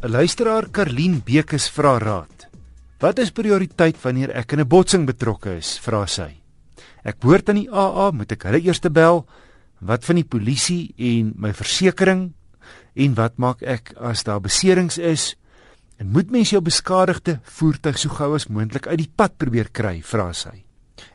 'n Luisteraar Karlien Bekes vra raad. Wat is prioriteit wanneer ek in 'n botsing betrokke is? vra sy. Ek behoort aan die AA, moet ek hulle eers bel? Wat van die polisie en my versekerings? En wat maak ek as daar beserings is? En moet mens jou beskadigde voertuig so gou as moontlik uit die pad probeer kry? vra sy.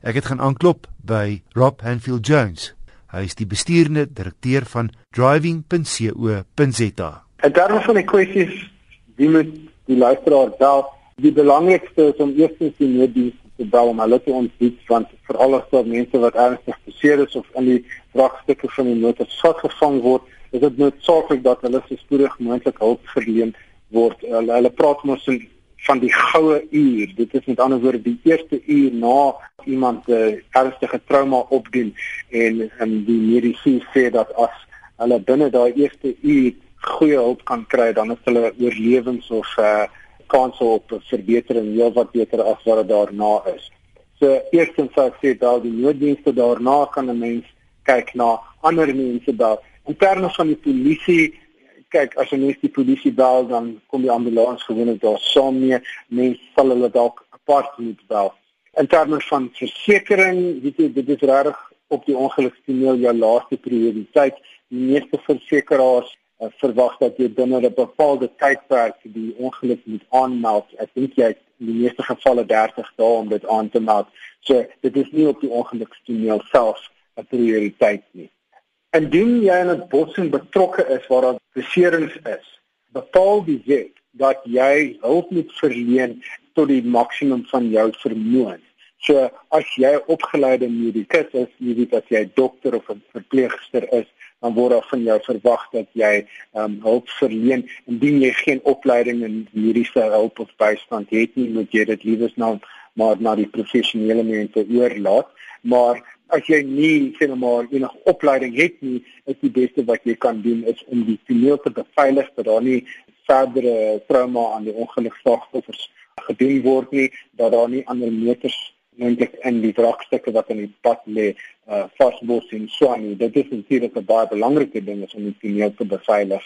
Ek het gaan aanklop by Rob Hanfield Jones. Hy is die bestuurende direkteur van driving.co.za. En daarom van die kwessies wie moet die luisteraar bel? Die belangrikste is om eers die nooddiens te bel om hulle te ontbied want veral as daar mense wat ernstig beseer is of in die vragstukke van die motor vasgevang word, is dit noodsaaklik dat hulle so spoedig moontlik hulp verleen word. Hulle, hulle praat mos van die goue uur. Dit is met ander woorde die eerste uur na iemand 'n uh, ernstige trauma opdoen en en die mediese sê dat as hulle binne daai eerste uur goeie hulp kan kry, dan is hulle oorlewings of uh kans op verbetering heel wat beter as wat dit daarna is. So eerstens sou ek sê dat die nooddienste daarna kan 'n mens kyk na ander mense daar. In terme van die polisie kyk as jy net die polisie bel dan kom die ambulans gewoonlik daar saam mee mense sal hulle dalk apart moet bel in terme van versekerings weet jy dit is reg op die ongelukstoneel jou laaste prioriteit die meeste versekerings uh, verwag dat jy binne 'n bepaalde tydperk die ongeluk moet aanmeld. Ek dink jy in die meeste gevalle 30 dae om dit aan te meld. So dit is nie op die ongelukstoneel self 'n prioriteit nie. Indien jy in 'n botsing betrokke is waar daar beserings is, bepaal die wet dat jy hulp moet verleen tot die maksimum van jou vermoë. So as jy opgeleide medikus is, jy weet as jy dokter of 'n verpleegster is, dan word daar van jou verwag dat jy um, hulp verleen. Indien jy geen opleiding in mediese hulp of bystand het nie, moet jy dit liewers nou maar na die professionele mense oorlaat. Maar as jy nie sê nou maar enige opleiding het nie, is die beste wat jy kan doen is om die toneel te beveilig dat daar nie verdere trauma aan die ongelukslaggewers gedoen word nie, dat daar nie ander motors moontlik in die wrakstukke wat in die pad lê uh, vasbos en so aan nie. Dit is natuurlik 'n baie belangrike ding is om die toneel te beveilig.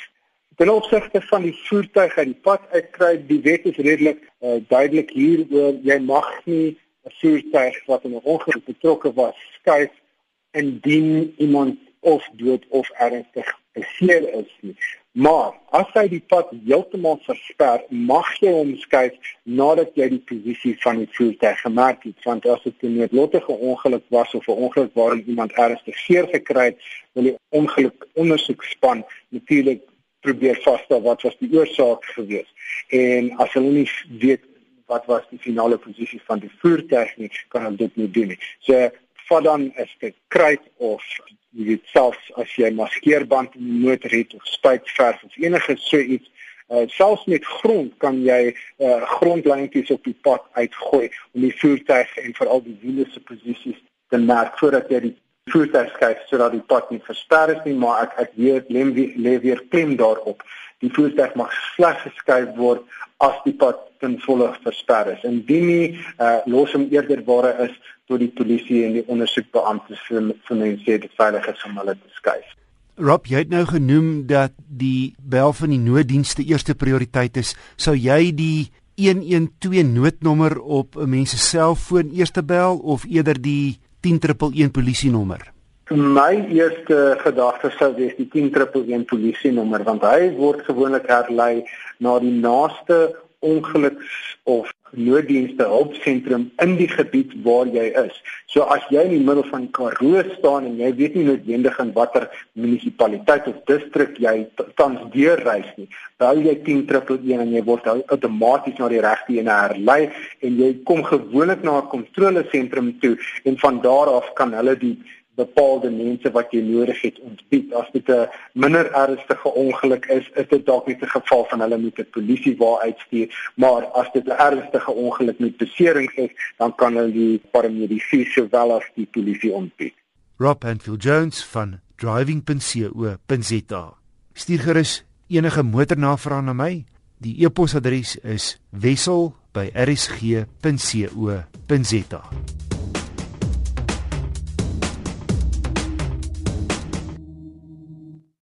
Ten opsigte van die voertuig uit die pad uitkry, die wet is redelik uh, duidelik hier oor jy mag nie 'n voertuig wat in 'n ongeluk betrokke was skuif indien iemand of dood of ernstig beseer is nie. Maar as hy die pad heeltemal versper, mag jy hom skuif nadat jy die posisie van die voertuig gemerk het, want as dit 'n noodlottige ongeluk was of 'n ongeluk waarin iemand ernstig seer gekry het, wil die ongeluk ondersoekspan natuurlik probeer vasstel wat was die oorsaak gewees. En as hulle nie weet wat was die finale posisie van die voertuig nie, kan hulle dit nie doen nie. So vat dan is dit kruit of jy weet selfs as jy maskeerband in die motor het of spuitverf of enige so iets Uh, selfs met grond kan jy uh, grondlyntjies op die pad uitgooi om die voertuig en veral die wiele se posisies te merk voordat jy die voertuig skuif sodat die pad nie versper is nie maar ek ek weet lê weer klem daarop die voertuig mag slegs geskuif word as die pad ten volle versper is. Indien nie uh, los hom eerder waar hy is tot die polisie en die ondersoekbeamptes vir vir mense dit veilig is om hulle te skuif. Rob, jy het nou genoem dat die bel van die nooddienste eerste prioriteit is. Sou jy die 112 noodnommer op 'n mens se selfoon eerste bel of eerder die 10111 polisienommer? My eerste gedagte sou wees die 10111 polisienommer want hy word gewoonlik herlei na die naaste ongeluks of nooddienste hulpsentrum in die gebied waar jy is. So as jy in die middel van Karoo staan en jy weet nie noodwendig in watter munisipaliteit of distrik jy tans deurreis nie, bel jy 10111 en jy word outomaties na die regte een herlei en jy kom gewoonlik na 'n kontrolesentrum toe en van daar af kan hulle die bepaalde mense wat jy nodig het ontbied. As dit 'n minder ernstige ongeluk is, is dit dalk nie 'n geval van hulle moet 'n polisie waar uitstuur, maar as dit 'n ernstige ongeluk met beserings is, dan kan hulle die paramedici sowel as die polisie ontbied. Rob Anfield Jones van driving.co.za. Stuur gerus enige motornavrae na my. Die e-posadres is wissel@rsg.co.za.